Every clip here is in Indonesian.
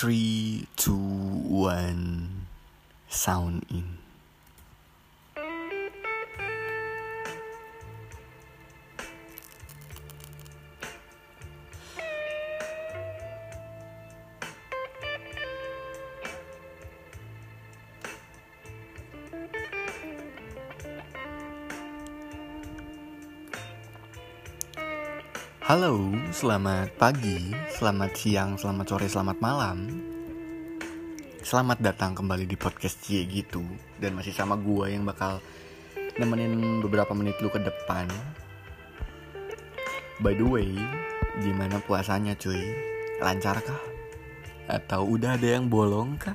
three, two, one, sound in. Halo, selamat pagi, selamat siang, selamat sore, selamat malam. Selamat datang kembali di podcast Cie gitu dan masih sama gue yang bakal nemenin beberapa menit lu ke depan. By the way, gimana puasanya cuy? Lancar kah? Atau udah ada yang bolong kah?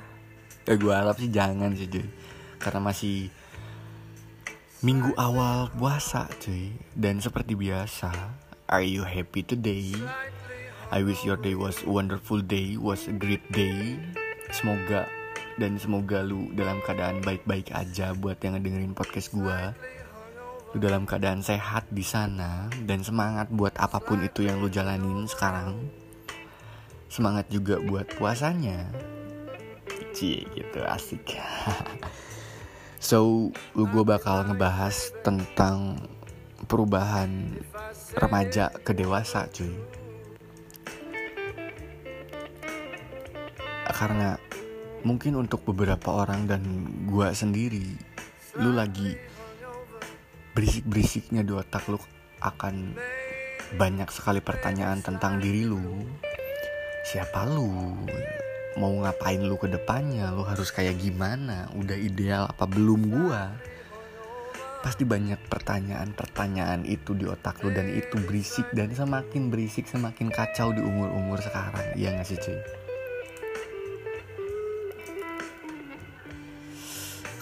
Ya gue harap sih jangan sih cuy. Karena masih minggu awal puasa cuy. Dan seperti biasa, Are you happy today? I wish your day was a wonderful day, was a great day. Semoga dan semoga lu dalam keadaan baik-baik aja buat yang ngedengerin podcast gua. Lu dalam keadaan sehat di sana dan semangat buat apa pun itu yang lu jalanin sekarang. Semangat juga buat puasanya. Cie gitu asik. so, lu gua bakal ngebahas tentang perubahan remaja ke dewasa cuy. Karena mungkin untuk beberapa orang dan gua sendiri lu lagi berisik-berisiknya di otak lu akan banyak sekali pertanyaan tentang diri lu. Siapa lu? Mau ngapain lu ke depannya? Lu harus kayak gimana? Udah ideal apa belum gua pasti banyak pertanyaan-pertanyaan itu di otak lu dan itu berisik dan semakin berisik semakin kacau di umur-umur sekarang. Iya gak sih cuy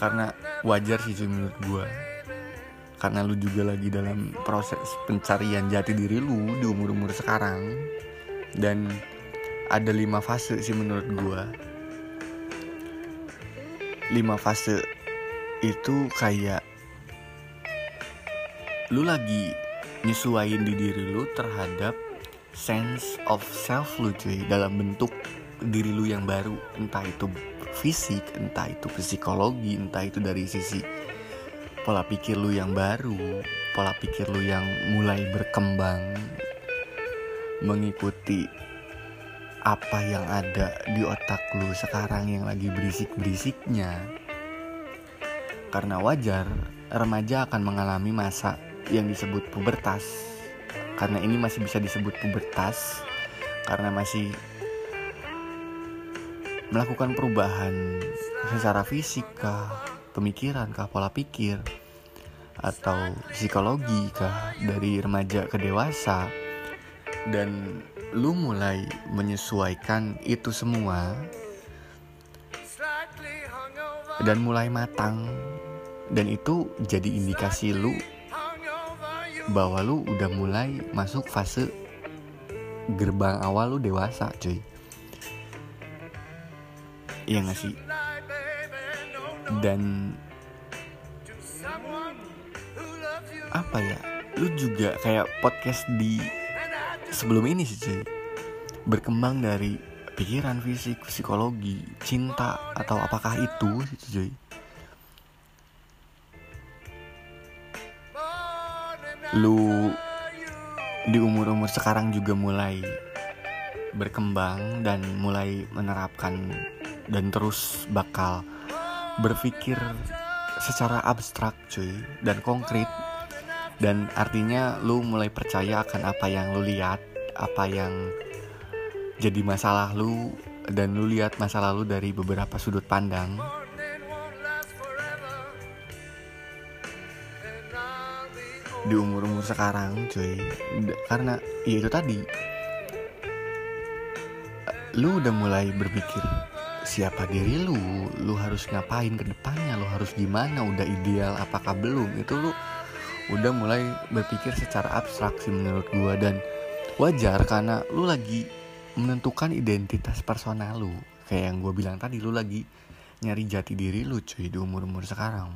karena wajar sih cuy menurut gue karena lu juga lagi dalam proses pencarian jati diri lu di umur-umur sekarang. Dan ada lima fase sih menurut gue lima fase itu kayak lu lagi nyesuaiin di diri lu terhadap sense of self lu cuy dalam bentuk diri lu yang baru. Entah itu fisik entah itu psikologi entah itu dari sisi pola pikir lu yang baru pola pikir lu yang mulai berkembang mengikuti apa yang ada di otak lu sekarang yang lagi berisik-berisiknya. Karena wajar remaja akan mengalami masa yang disebut pubertas. Karena ini masih bisa disebut pubertas karena masih melakukan perubahan secara fisik kah, pemikiran kah, pola pikir atau psikologi kah dari remaja ke dewasa. Dan lu mulai menyesuaikan itu semua dan mulai matang. Dan itu jadi indikasi lu bahwa lu udah mulai masuk fase gerbang awal lu dewasa cuy. Iya gak sih? Dan apa ya? Lu juga kayak podcast di sebelum ini sih cuy. Berkembang dari pikiran fisik psikologi cinta atau apakah itu sih cuy lu di umur-umur sekarang juga mulai berkembang dan mulai menerapkan dan terus bakal berpikir secara abstrak cuy dan konkret. Dan artinya lu mulai percaya akan apa yang lu lihat apa yang jadi masalah lu dan lu lihat masa lalu dari beberapa sudut pandang di umur-umur sekarang cuy. Karena ya itu tadi. Lu udah mulai berpikir siapa diri lu? Lu harus ngapain ke depannya? Lu harus gimana? Udah ideal apakah belum? Itu lu udah mulai berpikir secara abstrak sih menurut gua. Dan wajar karena lu lagi menentukan identitas personal lu. Kayak yang gue bilang tadi lu lagi nyari jati diri lu cuy di umur umur sekarang.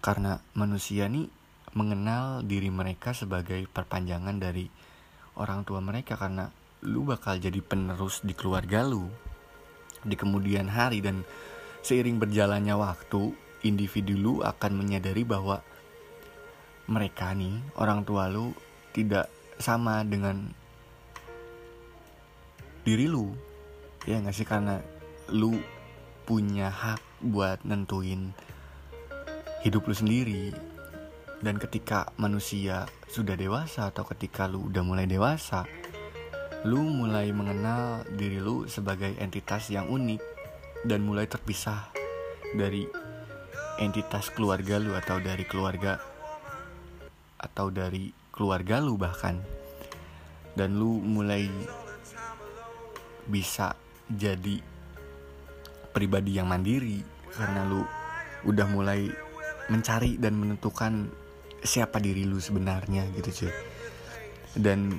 Karena manusia nih mengenal diri mereka sebagai perpanjangan dari orang tua mereka karena lu bakal jadi penerus di keluarga lu. Di kemudian hari dan seiring berjalannya waktu individu lu akan menyadari bahwa mereka nih orang tua lu tidak sama dengan diri lu. Ya nggak sih? Karena lu punya hak buat nentuin hidup lu sendiri dan ketika manusia sudah dewasa atau ketika lu udah mulai dewasa lu mulai mengenal diri lu sebagai entitas yang unik dan mulai terpisah dari entitas keluarga lu atau dari keluarga atau dari keluarga lu bahkan. Dan lu mulai bisa jadi pribadi yang mandiri karena lu udah mulai mencari dan menentukan siapa diri lu sebenarnya gitu cuy. Dan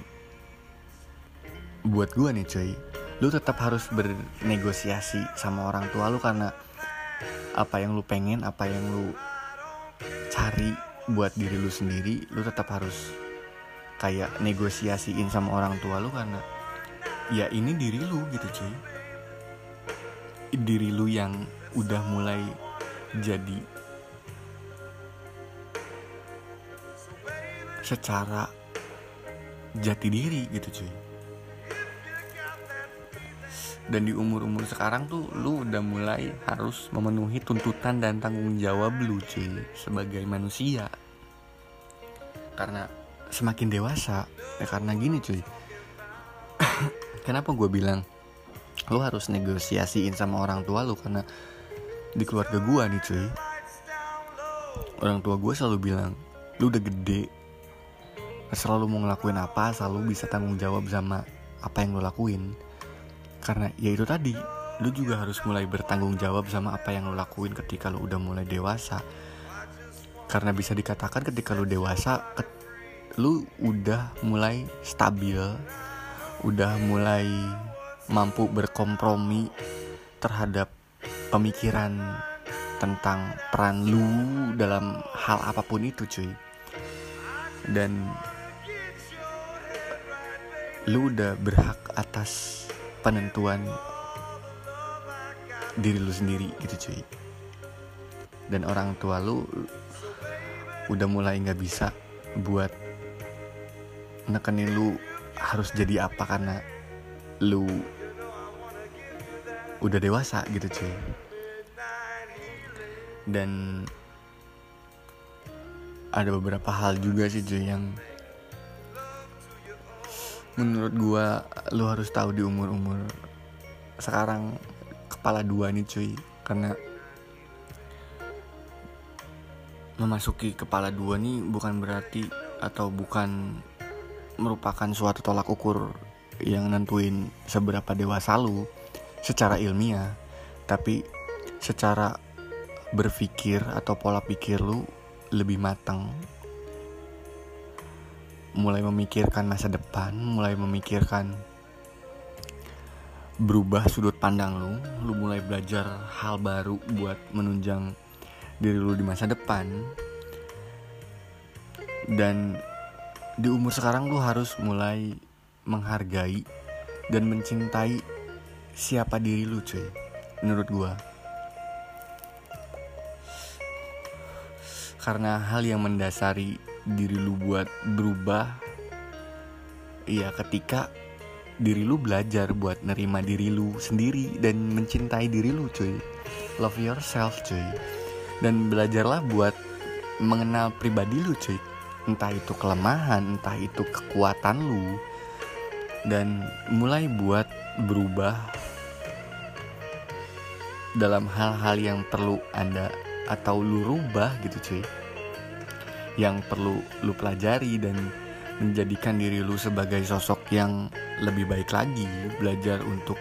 buat gue nih cuy lu tetap harus bernegosiasi sama orang tua lu karena apa yang lu pengen apa yang lu cari buat diri lu sendiri lu tetap harus kayak negosiasiin sama orang tua lu karena ya ini diri lu gitu cuy. Diri lu yang udah mulai jadi secara jati diri gitu cuy. Dan di umur-umur sekarang tuh lu udah mulai harus memenuhi tuntutan dan tanggung jawab lu cuy sebagai manusia. Karena semakin dewasa ya karena gini cuy. Kenapa gue bilang lu harus negosiasiin sama orang tua lu? Karena di keluarga gue nih cuy orang tua gue selalu bilang lu udah gede selalu mau ngelakuin apa selalu bisa tanggung jawab sama apa yang lu lakuin. Karena ya itu tadi lu juga harus mulai bertanggung jawab sama apa yang lu lakuin ketika lu udah mulai dewasa. Karena bisa dikatakan ketika lu dewasa lu udah mulai stabil udah mulai mampu berkompromi terhadap pemikiran tentang peran lu dalam hal apa pun itu cuy. Dan lu udah berhak atas penentuan diri lu sendiri gitu cuy. Dan orang tua lu udah mulai nggak bisa buat nekenin lu harus jadi apa karena lu udah dewasa gitu cuy. Dan ada beberapa hal juga sih cuy yang menurut gua lu harus tahu di umur-umur sekarang kepala dua nih cuy. Karena memasuki kepala dua nih bukan berarti atau bukan merupakan suatu tolak ukur yang nentuin seberapa dewasa lu secara ilmiah. Tapi secara berpikir atau pola pikir lu lebih matang mulai memikirkan masa depan, mulai memikirkan berubah sudut pandang lu, lu mulai belajar hal baru buat menunjang diri lu di masa depan. Dan di umur sekarang lu harus mulai menghargai dan mencintai siapa diri lu, cuy. Menurut gua. Karena hal yang mendasari diri lu buat berubah Iya ketika diri lu belajar buat nerima diri lu sendiri dan mencintai diri lu cuy. Love yourself cuy. Dan belajarlah buat mengenal pribadi lu cuy. Entah itu kelemahan entah itu kekuatan lu. Dan mulai buat berubah dalam hal-hal yang perlu anda atau lu rubah gitu cuy yang perlu lu pelajari dan menjadikan diri lu sebagai sosok yang lebih baik lagi belajar untuk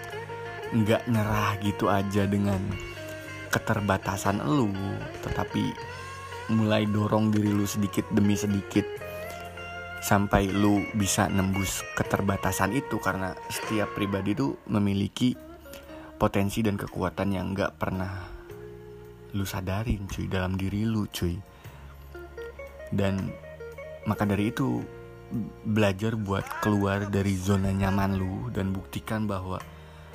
nggak nyerah gitu aja dengan keterbatasan lu tetapi mulai dorong diri lu sedikit demi sedikit sampai lu bisa nembus keterbatasan itu karena setiap pribadi tuh memiliki potensi dan kekuatan yang nggak pernah lu sadarin cuy dalam diri lu cuy dan maka dari itu belajar buat keluar dari zona nyaman lu dan buktikan bahwa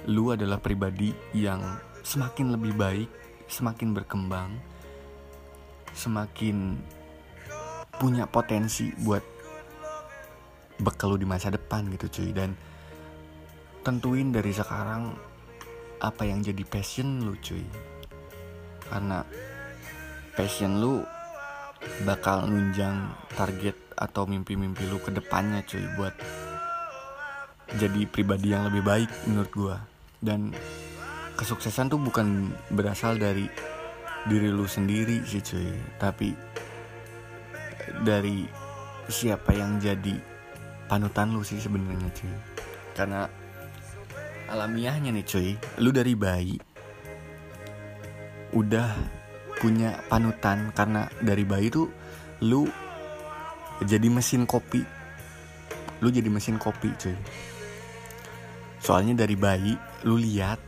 lu adalah pribadi yang semakin lebih baik, semakin berkembang, semakin punya potensi buat bekal lu di masa depan gitu cuy. Dan tentuin dari sekarang apa yang jadi passion lu cuy. Karena passion lu bakal nunjang target atau mimpi-mimpi lu ke depannya cuy buat jadi pribadi yang lebih baik menurut gua. Dan kesuksesan tuh bukan berasal dari diri lu sendiri sih cuy tapi dari siapa yang jadi panutan lu sih sebenarnya cuy. Karena alamiahnya nih cuy lu dari bayi udah punya panutan karena dari bayi tuh lu jadi mesin kopi. Lu jadi mesin kopi cuy. Soalnya dari bayi lu lihat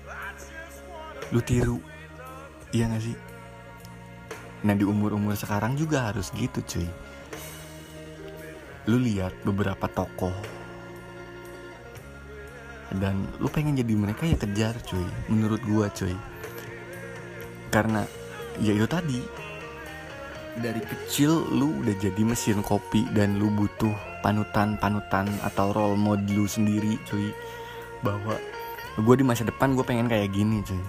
lu tiru. Iya gak sih? Nah di umur umur sekarang juga harus gitu cuy. Lu lihat beberapa tokoh. Dan lu pengen jadi mereka ya kejar cuy. Menurut gua cuy. Karena ya itu tadi. Dari kecil lu udah jadi mesin kopi dan lu butuh panutan-panutan atau role model lu sendiri cuy. Bahwa gue di masa depan gue pengen kayak gini cuy.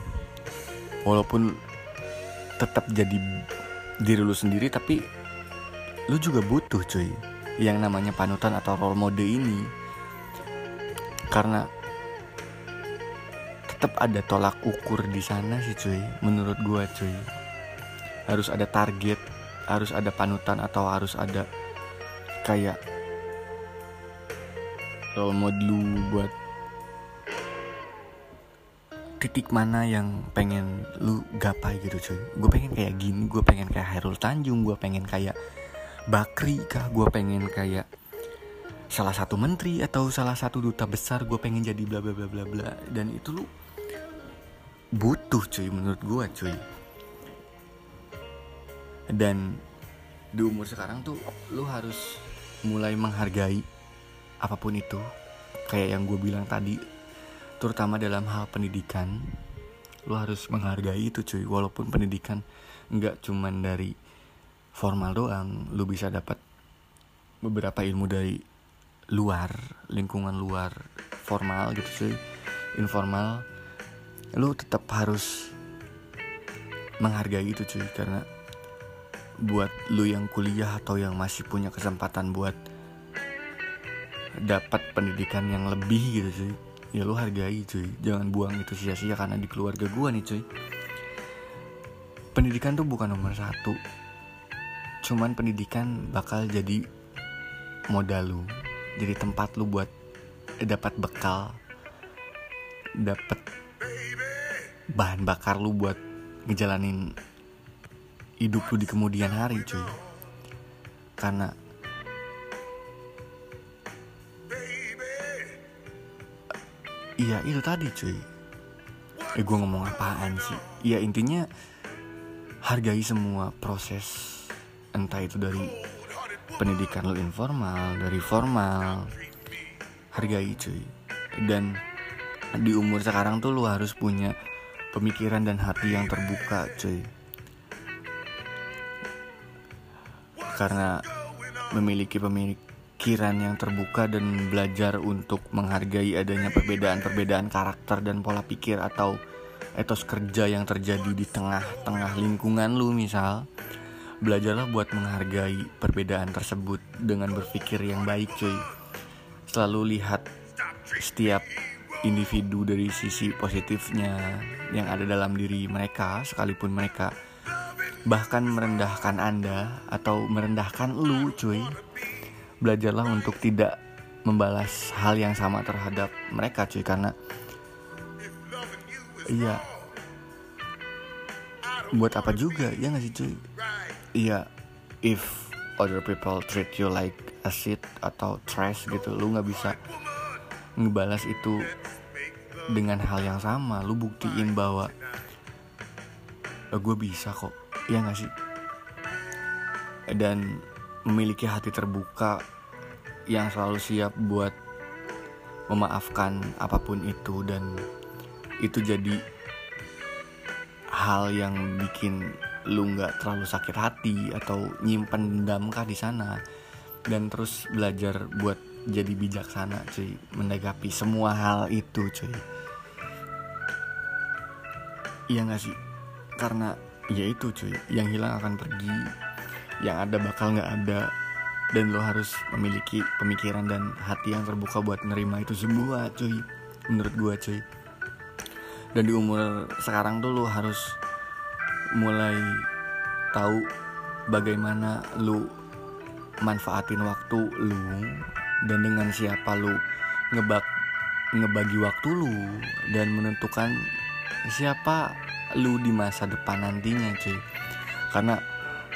Walaupun tetap jadi diri lu sendiri tapi lu juga butuh cuy yang namanya panutan atau role model ini. Karena tetap ada tolak ukur di sana sih cuy menurut gue cuy harus ada target harus ada panutan atau harus ada kayak role model lu buat titik mana yang pengen lu gapai gitu cuy. Gue pengen kayak gini gue pengen kayak Hairul Tanjung gue pengen kayak Bakri kah gue pengen kayak salah satu menteri atau salah satu duta besar gue pengen jadi bla bla bla bla bla. Dan itu lu butuh cuy menurut gue cuy dan di umur sekarang tuh lu harus mulai menghargai apa pun itu. Kayak yang gue bilang tadi terutama dalam hal pendidikan lu harus menghargai itu cuy. Walaupun pendidikan nggak cuman dari formal doang lu bisa dapat beberapa ilmu dari luar lingkungan luar formal gitu cuy. Informal lu tetap harus menghargai itu cuy. Karena buat lu yang kuliah atau yang masih punya kesempatan buat dapat pendidikan yang lebih gitu cuy. Ya lu hargai cuy. Jangan buang itu sia-sia karena di keluarga gua nih cuy. Pendidikan tuh bukan nomor satu. Cuman pendidikan bakal jadi modal lu jadi tempat lu buat dapat bekal dapat bahan bakar lu buat ngejalanin hidup lu di kemudian hari cuy. Karena Iya itu tadi cuy. Eh gue ngomong apaan sih? Ya intinya Hargai semua proses Entah itu dari Pendidikan lo informal Dari formal. Hargai cuy. Dan Di umur sekarang tuh lo harus punya Pemikiran dan hati yang terbuka cuy Karena Memiliki pemilik pikiran yang terbuka dan belajar untuk menghargai adanya perbedaan-perbedaan karakter dan pola pikir atau etos kerja yang terjadi di tengah-tengah lingkungan lu misal. Belajarlah buat menghargai perbedaan tersebut dengan berpikir yang baik cuy. Selalu lihat setiap individu dari sisi positifnya yang ada dalam diri mereka sekalipun mereka bahkan merendahkan anda atau merendahkan lu cuy. Belajarlah untuk tidak membalas hal yang sama terhadap mereka cuy karena iya. Buat apa juga ya nggak sih cuy? Iya if other people treat you like acid atau trash gitu lu nggak bisa ngebalas itu dengan hal yang sama. Lu buktiin bahwa e, gue bisa kok ya nggak sih? Dan memiliki hati terbuka yang selalu siap buat memaafkan apa pun itu dan itu jadi hal yang bikin lu nggak terlalu sakit hati atau nyimpen dendam kah di sana. Dan terus belajar buat jadi bijaksana cuy. Menanggapi semua hal itu cuy. Iya gak sih? Karena ya itu cuy yang hilang akan pergi yang ada bakal nggak ada dan lo harus memiliki pemikiran dan hati yang terbuka buat nerima itu semua cuy. Menurut gua cuy. Dan di umur sekarang tuh lo harus mulai tahu bagaimana lu manfaatin waktu lu dan dengan siapa lu ngebak ngebagi waktu lu dan menentukan siapa lu di masa depan nantinya cuy? Karena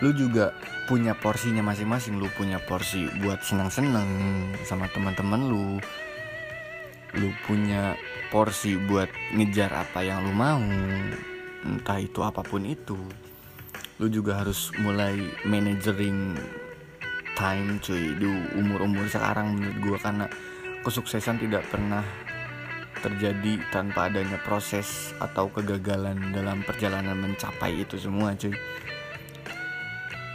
lu juga punya porsinya masing-masing. Lu punya porsi buat senang-senang sama teman-teman lu. Lu punya porsi buat ngejar apa yang lu mau entah itu apa pun itu. Lu juga harus mulai managering time cuy di umur-umur sekarang menurut gue karena kesuksesan tidak pernah terjadi tanpa adanya proses atau kegagalan dalam perjalanan mencapai itu semua cuy.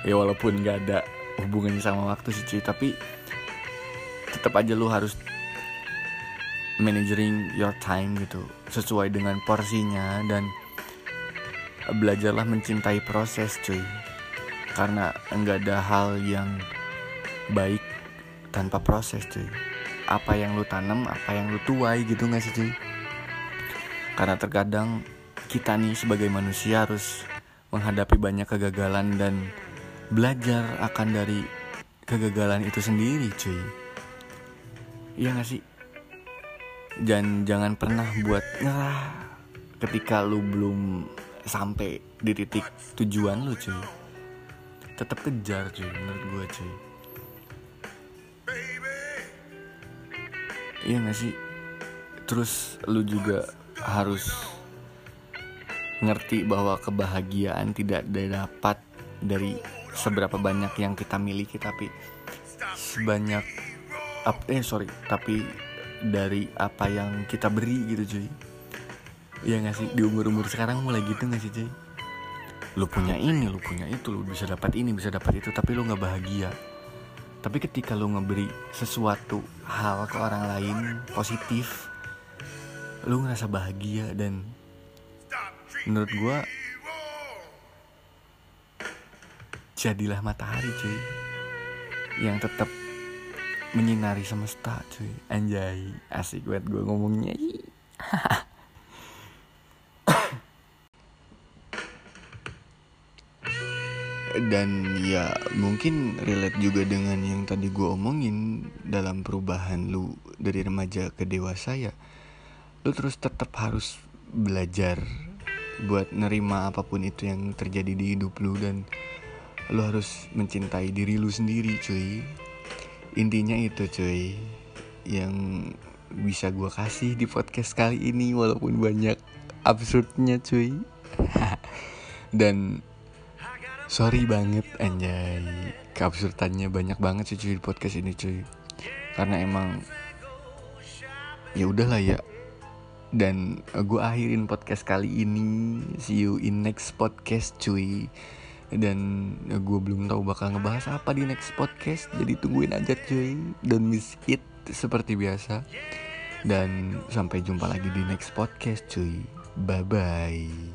Ya walaupun gak ada hubungannya sama waktu sih cuy tapi tetap aja lu harus managing your time gitu sesuai dengan porsinya dan belajarlah mencintai proses cuy. Karena enggak ada hal yang baik tanpa proses cuy apa yang lu tanam apa yang lu tuai gitu gak sih cuy karena terkadang kita nih sebagai manusia harus menghadapi banyak kegagalan dan belajar akan dari kegagalan itu sendiri cuy. Iya gak sih? Dan jangan pernah buat nyerah ketika lu belum sampai di titik tujuan lu cuy. Tetap kejar cuy menurut gue cuy Iya gak sih? Terus lu juga harus ngerti bahwa kebahagiaan tidak dapat dari seberapa banyak yang kita miliki tapi sebanyak eh sorry tapi dari apa yang kita beri gitu cuy Iya gak sih? Di umur umur sekarang mulai gitu gak sih cuy lu punya ini lu punya itu lu bisa dapat ini bisa dapat itu tapi lu nggak bahagia tapi ketika lu ngeberi sesuatu hal ke orang lain positif lu ngerasa bahagia dan menurut gue jadilah matahari cuy. Yang tetap menyinari semesta cuy. Anjay asik banget gue ngomongnya dan ya mungkin relate juga dengan yang tadi gue omongin dalam perubahan lu dari remaja ke dewasa ya. Lu terus tetap harus belajar buat nerima apa pun itu yang terjadi di hidup lu dan lu harus mencintai diri lu sendiri cuy. Intinya itu cuy yang bisa gue kasih di podcast kali ini walaupun banyak absurdnya cuy. Dan sorry banget anjay. Keabsurdannya banyak banget sih cuy di podcast ini cuy. Karena emang ya udahlah ya. Dan gue akhirin podcast kali ini. See you in next podcast cuy. Dan gue belum tahu bakal ngebahas apa di next podcast. Jadi tungguin aja cuy. Don't miss it seperti biasa. Dan sampai jumpa lagi di next podcast cuy. Bye bye